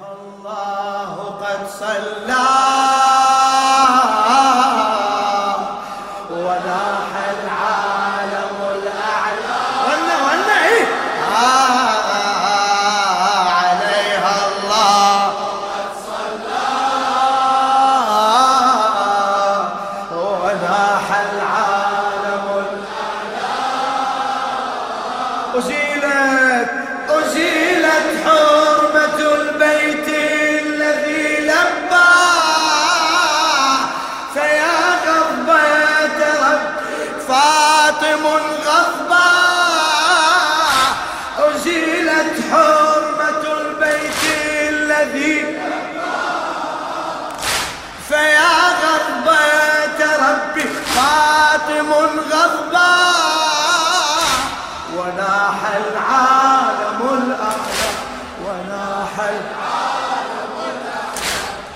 الله قد صلى.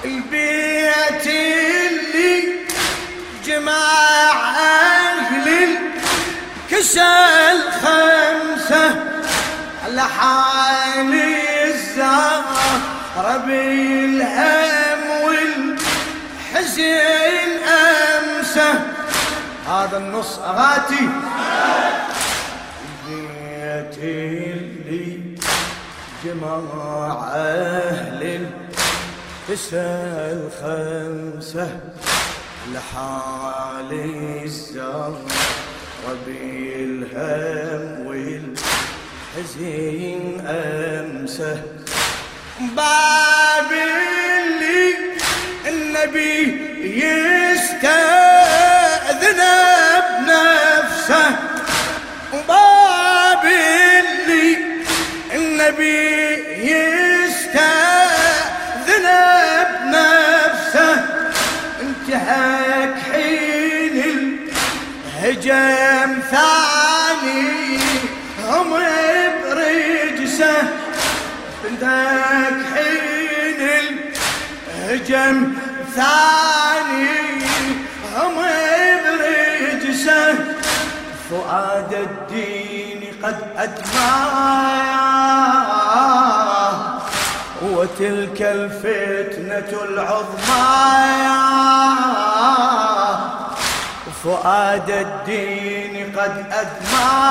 البيت اللي جماع أهل الكسل خمسة لحال الزهر بالهم والحزن أمسة. هذا النص أغاتي. اللي جماع أهل الكسل خمسة لحال الزهر بالهم والحزين أمسه باب اللي النبي يستأذن بنفسه. باب اللي النبي الهجم ثاني هم برجسه. انتهك حين الهجم ثاني هم برجسه. فؤاد الدين قد أدماه وتلك الفتنة العظمى. فؤاد الدين قد أدماه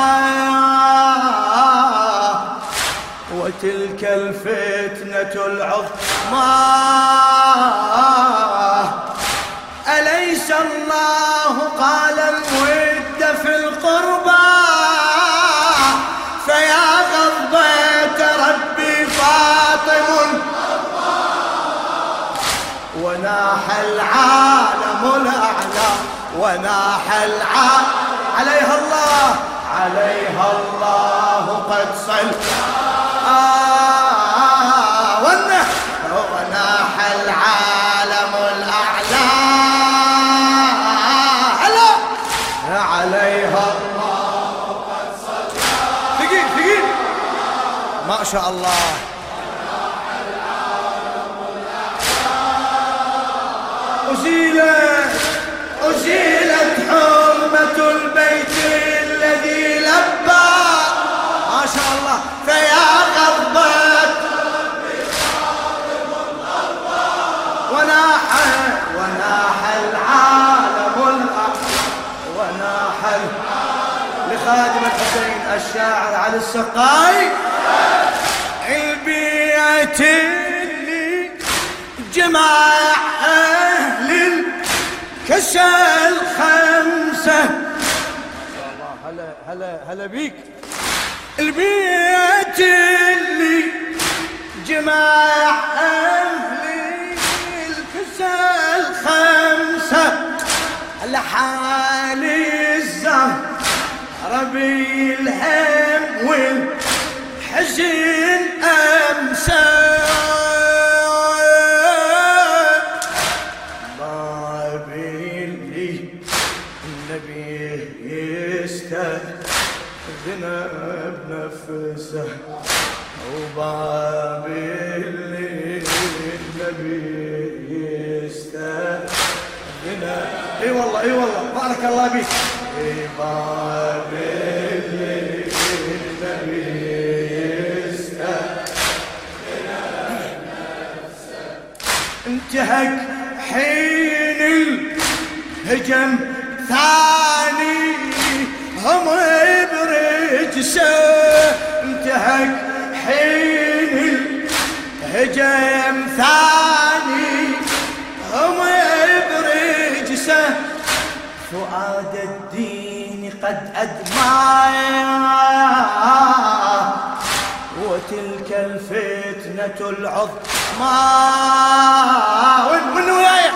وتلك الفتنة العظمى. أليس الله قال الود في القربى؟ فيا غضبة ربي فاطم. وناح العالم الأعلى. وناح العالم عليها الله. عليها الله قد صلى آه وناح العالم عليها الله قد صلى ثقيل ثقيل ما شاء الله. الشاعر علي السقاي. البيت اللي جمع أهل الكسل خمسة. الله هلا هلا هلا بيك. البيت اللي جمع أهل الكسل خمسة. لحال الزهر ربي الهم والحزن أمسى. باب اللي النبي يستأذن بنفسه. وباب اللي النبي يستأذن. إي والله إي والله بارك الله بيك انتهك حين الهجم ثاني هم برجسه انتهك حين الهجم ثاني هم برجسه فؤاد الدين قد أدمى وتلك الفتنة العظمى. وين وين وياي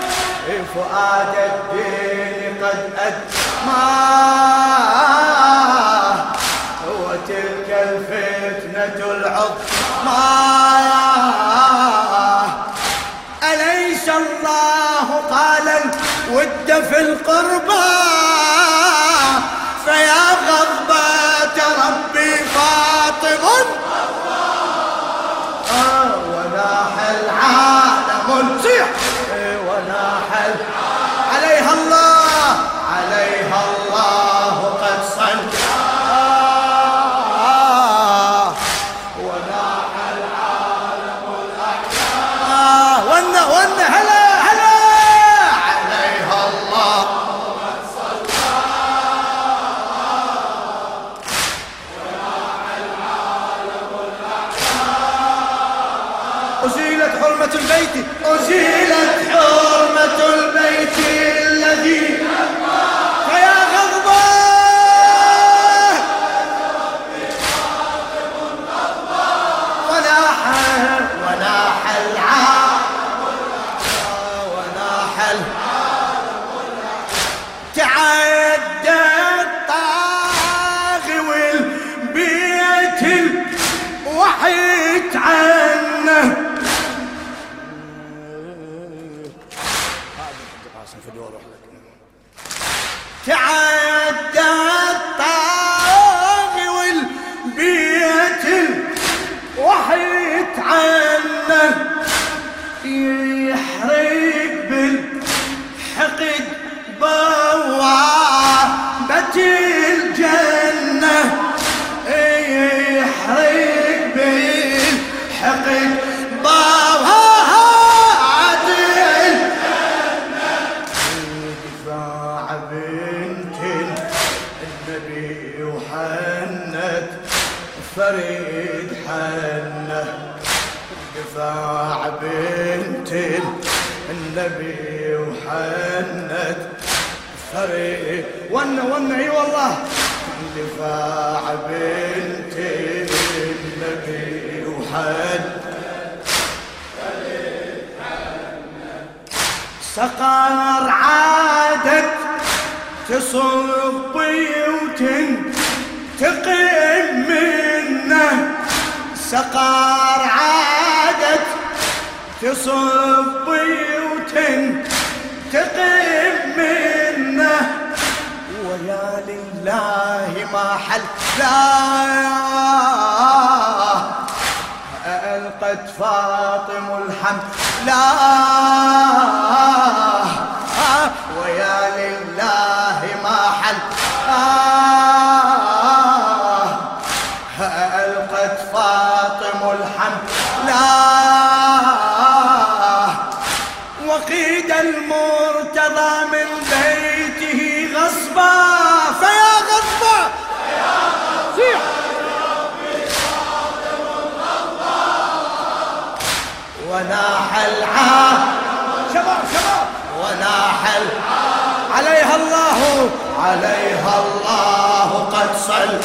فؤاد الدين قد أدمى وتلك الفتنة العظمى. أليس الله قال الود في القربى؟ تعدى النبي وحنت فريد ون ون اي والله. دفاع بنت النبي وحنت. سقر عادت تصب وتنتقم منه. سقار عادت تصب وتنتقم منه ويا لله ما حل لا ألقت فاطم الحمد. لا. عليها الله قد صلى.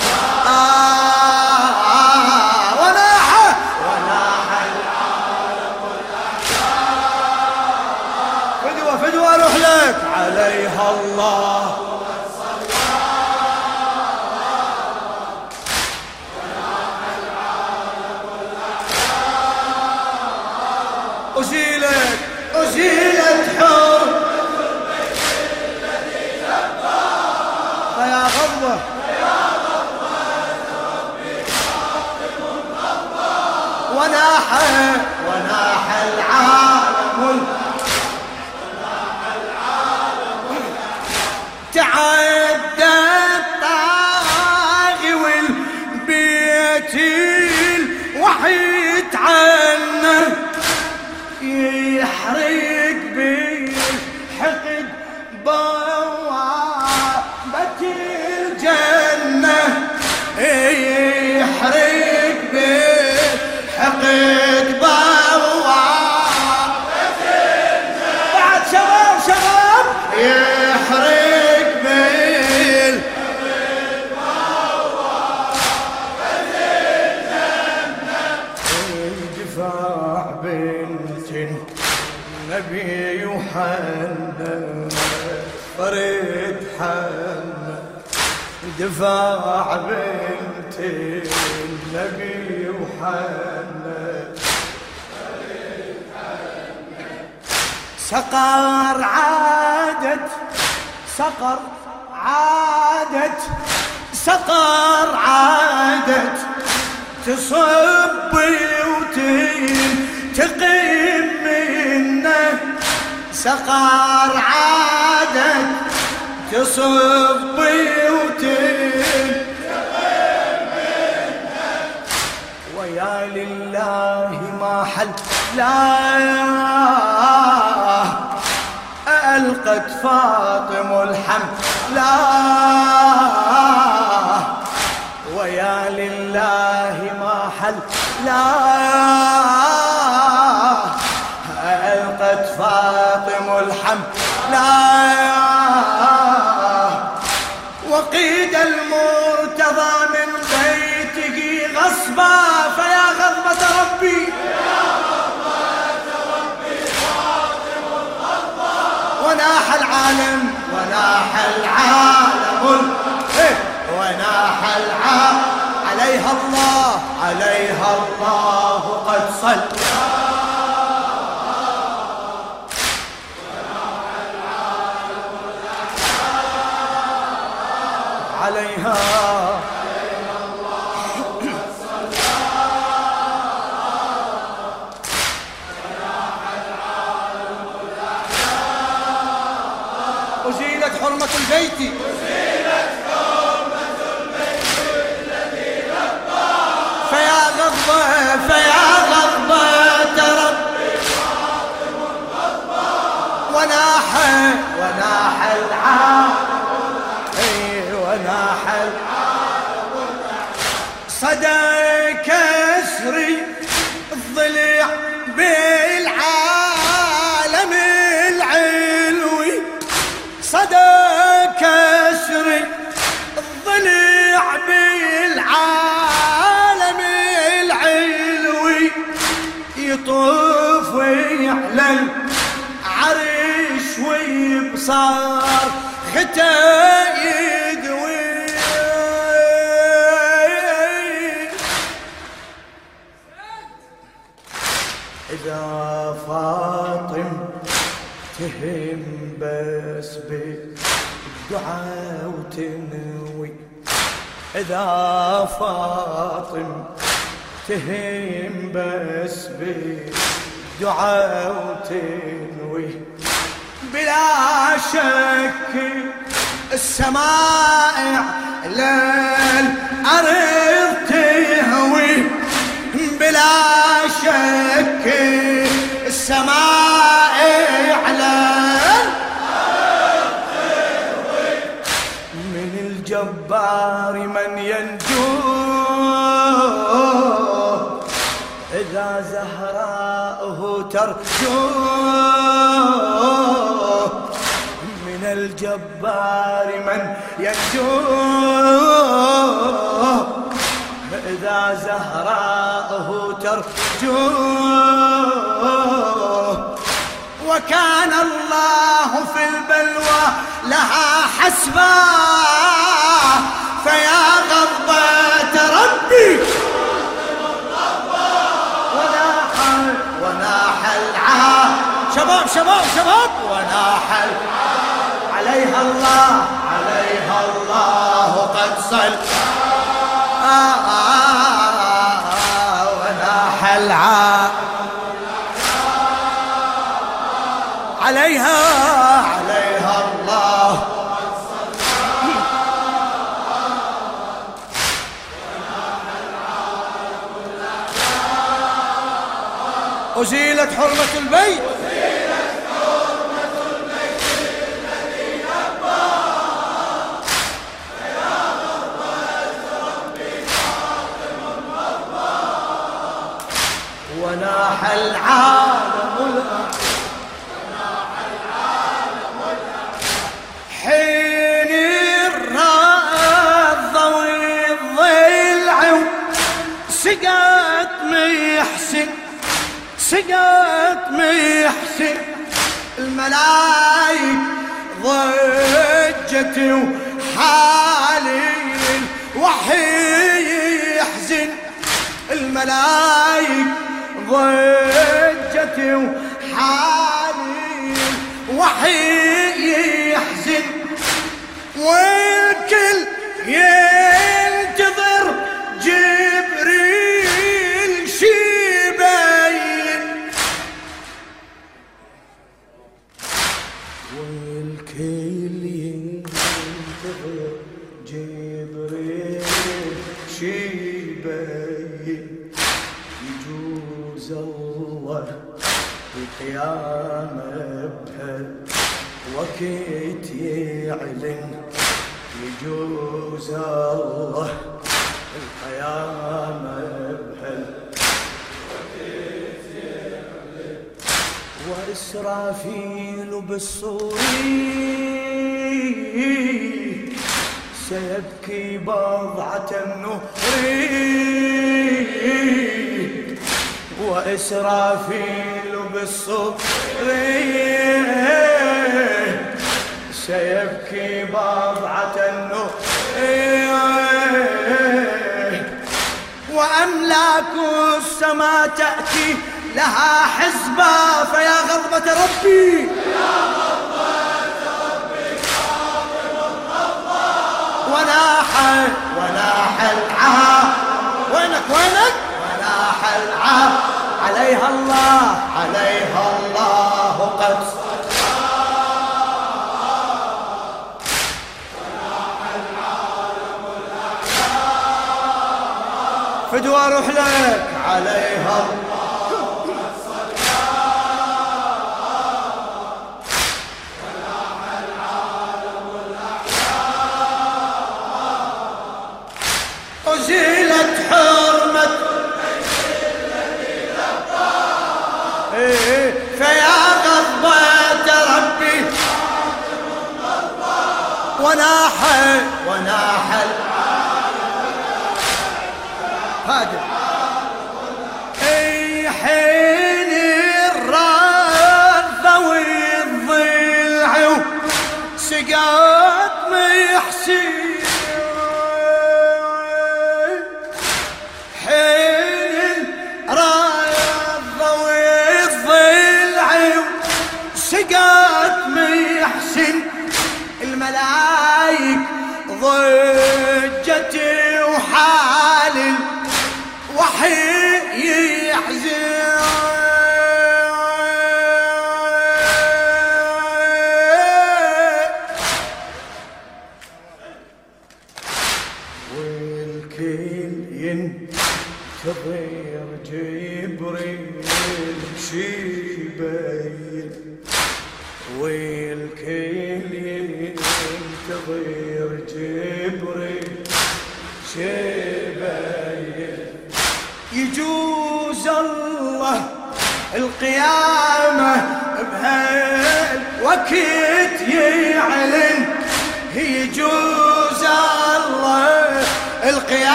بنت النبي يوحنا سقر عادت سقر عادت سقر عادت تصب وتنتقم منه. سقر عادت تصب منه ويا لله ما حل لا ألقت فاطم الحمد لا ويا لله ما حل لا ألقت فاطم الحمد لا وناح العالم إيه، وناح العالم. عليها الله عليها الله قد صلى. عليها حرمة البيت. فيا غضبة فيا غضبة ربي وناح وناح العالم. ويعلن عرش ويبصر ختا يدوي إذا فاطم تهم بس بالدعاء وتنوي إذا فاطم تهم بس بالدعاء وتنوي بلا شك السمائع للأرض تهوي بلا شك السمائع للأرض زهراءه ترجو من الجبار من ينجو إذا زهراءه ترجو وكان الله في البلوى لها حسبا فيا غضبة شباب شباب شباب. وناح عليها الله عليها الله قد صل آه آه آه وناح العار عليها عليها الله. أزيلت حرمة البيت. وناح العالم الأعلى حين الرض والضلع سقط محسن الملايك ضجت وحالي الوحي يحزن. الملايك ضجت وحالي الوحي يحزن. والكل القيامة بهال وقت يعلن يجوز الله القيامة بهال وإسرافيل بالصور سيبكي بضعة النهر وإسرافيل بالصور سيبكي بضعة النهر وأملاك السماء تأتي لها حزبا فيا غضبة ربي. وناح وناح العار وينك؟ وينك؟ وناح العار عليها الله عليها الله قد فدوى أروح لك عليها الله. وناح وناح هذا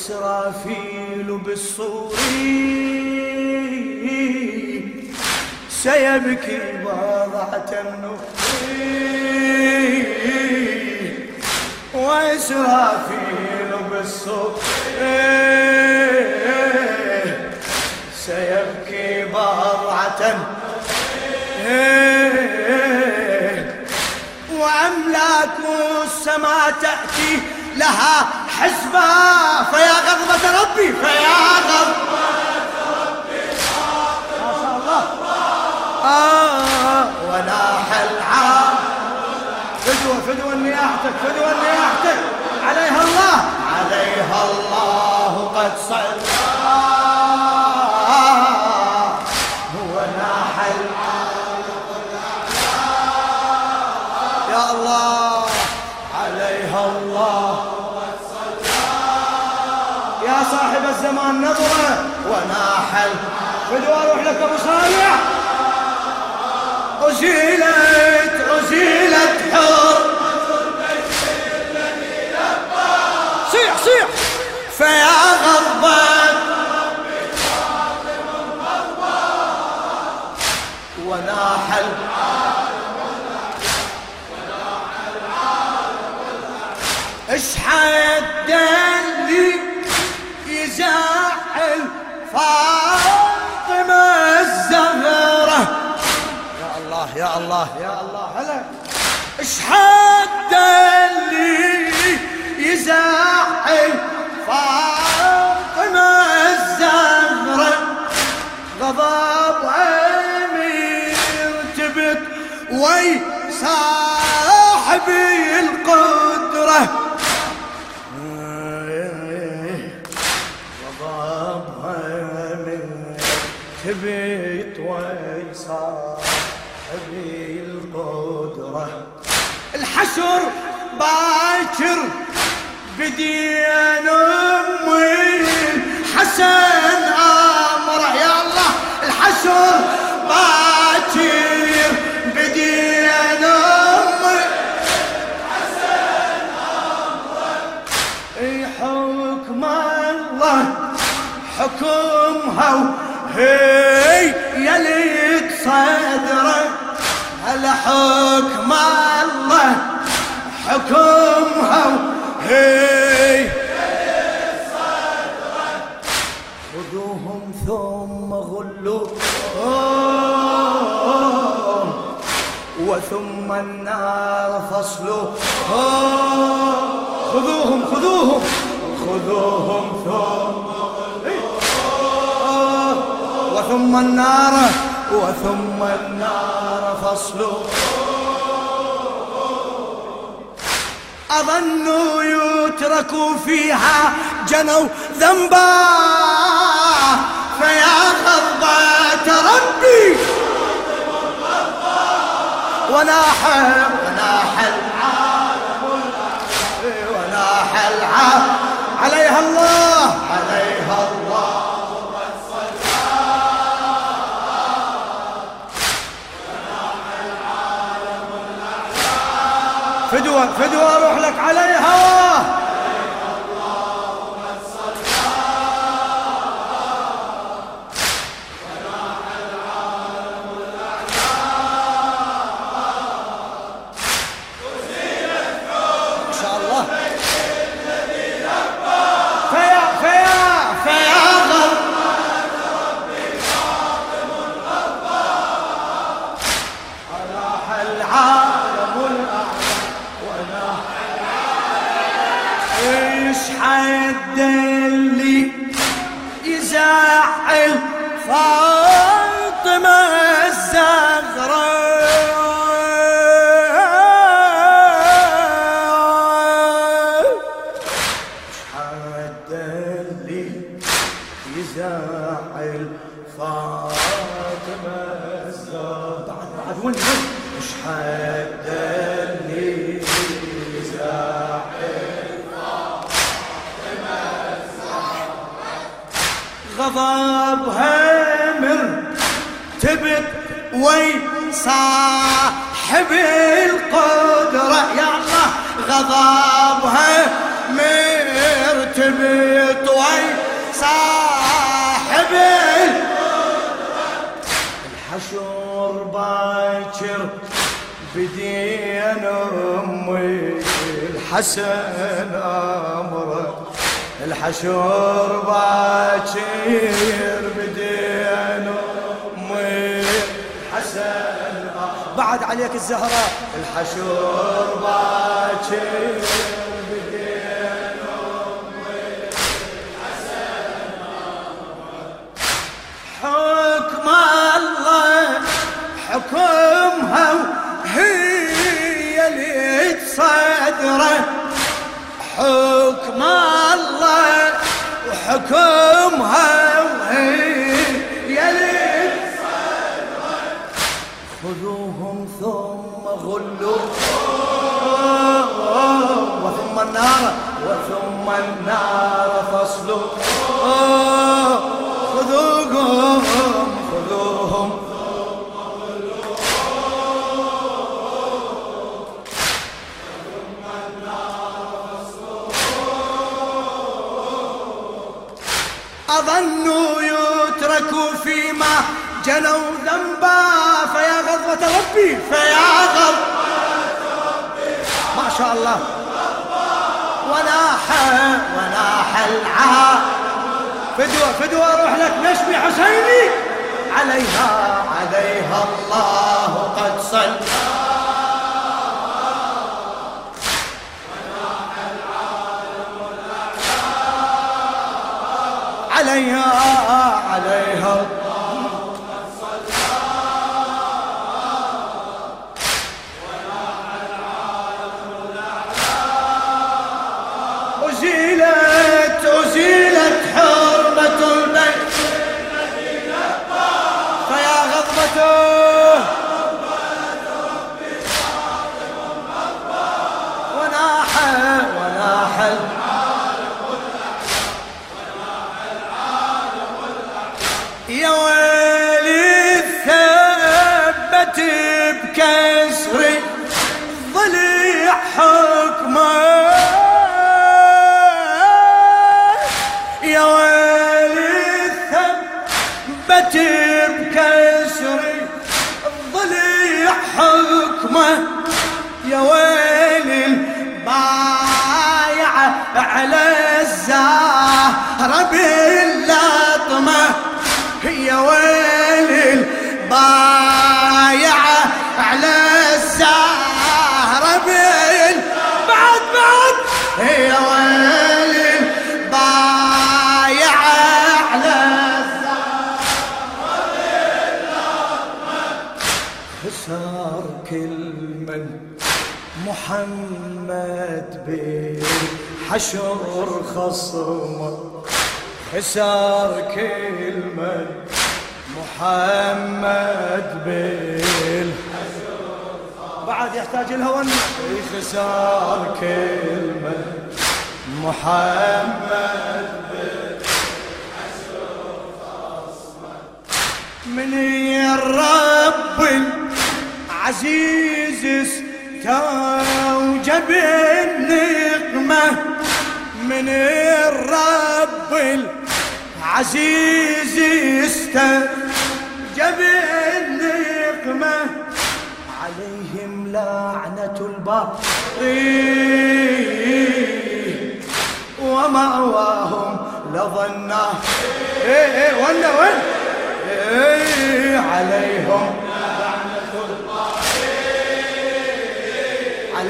وإسرافيل بالصور سيبكي بضعة النور وإسرافيل بالصور سيبكي بضعة وأملاك السماء تأتي لها حسبا فيا غضبة ربي فيا غضبة ما شاء الله آه العار فدوة فدوة نياحتك فدوة نياحتك. عليها الله. عليها الله قد صلى. الزمان نظرة وناحل. فدوى أروح لك أبو صالح. أزيلت أزيلت حر. صيح صيح. فيا غضبان وناح اشحد يا الله. يا الله هلا. اشحد اللي يزعل فاطمة الزهرة غضب امير تبت وي الحشر باكر بدين أمي. حسن أمر يا الله الحشر باكر بدين أمي. حسن أمر حكم الله حكمها هي يلي صدره. هل حكم الله هي خذوهم ثم غلوا. وثم النار فصلوا خذوهم خذوهم. خذوهم ثم وثم النار وثم النار فصل أظنوا يتركوا فيها جنوا ذنبا. فيا خضبة ربي. وناح وناح العالم. وناح عليها الله. عليها فدوة فدوة أروح لك عليها مرتبط وي صاحب الحشر باكر بدين أمي الحسن امره الحشور باكر بدين أمي حسن بعد عليك الزهراء. الحشور باكر حكمها هي اللي تصدره. حكم الله وحكمها وهي يلي خذوهم ثم غلوا. وثم النار وثم النار فصلوا جنوا ذنبا فيا غضبة ربي. فيا غضبة ما شاء الله. وناح وناح العار فدوة فدوة أروح لك. نشبي حسيني؟ عليها عليها الله قد صلى. عليها محمد بالحشر خصمه خسر كل من محمد بال بعد يحتاج الهوى خسار كلمة محمد من الرب العزيز استوجب النقمة من الرب العزيز استوجب جب النقمة عليهم لعنة الباقي ومأواهم لظنا إيه إيه وين وين إيه عليهم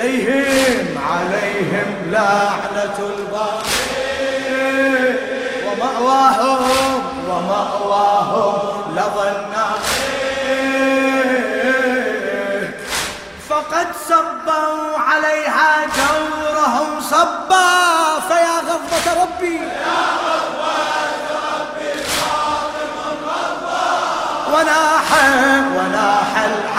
عليهم عليهم لعنة الباقي ومأواهم ومأواهم لظنا فقد صبوا عليها جورهم صبا فيا غضبة ربي. يا غضبة ربي وناح وناح العالم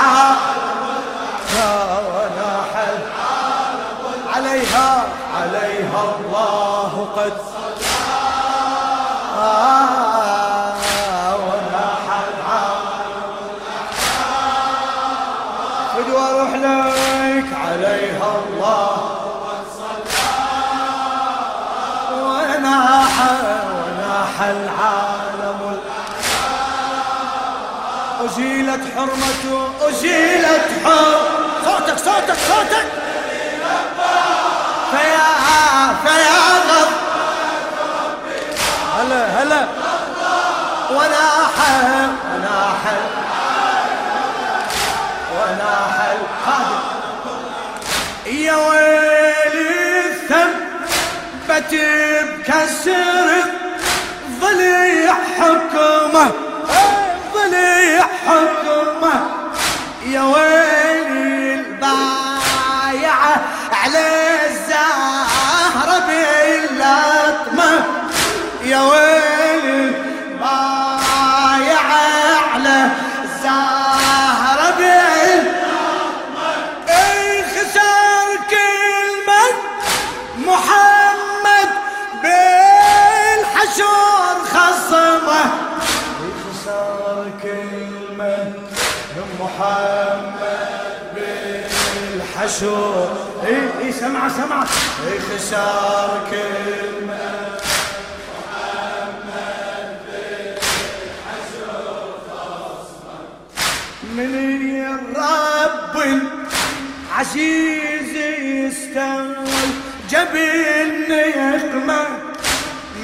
وناح العالم أزيلت حرمته أزيلت حر صوتك صوتك صوتك. فيا فيا غض هلا هلا. وناح وناح وناح القادم يا ويلي ثبت بكسر ضليع حكمه ضليع حكمه. يا ويلي صار كلمة من محمد بالحشور اي اي سمع سمع. اي خسار كلمة محمد بالحشور من الرب عزيز يستوجب النقمة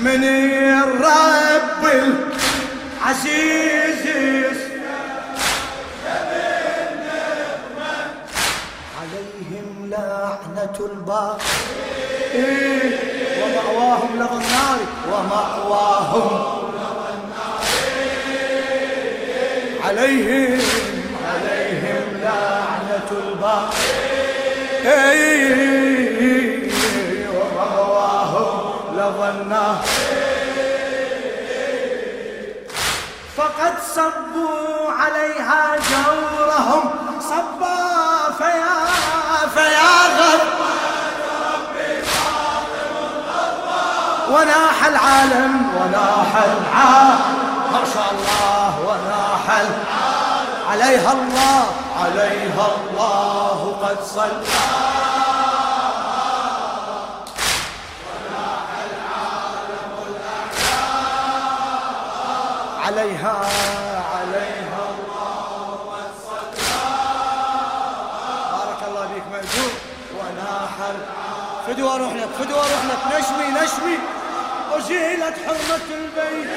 من الرب العزيز عليهم لعنة الباقي. ومأواهم لظى النار. ومأواهم عليهم عليهم لعنة الباقي. ومأواهم لظى النار. فقد صبوا عليها جورهم. صبا فيا فيا غد وناح العالم وناح العالم. ما شاء الله وناح العالم عليها الله عليها الله قد صلى. عليها عليها بارك الله بيك مأجور. وناحر فدوى أروح لك فدوى أروح لك نشمي نشمي. أزيلت حرمة البيت.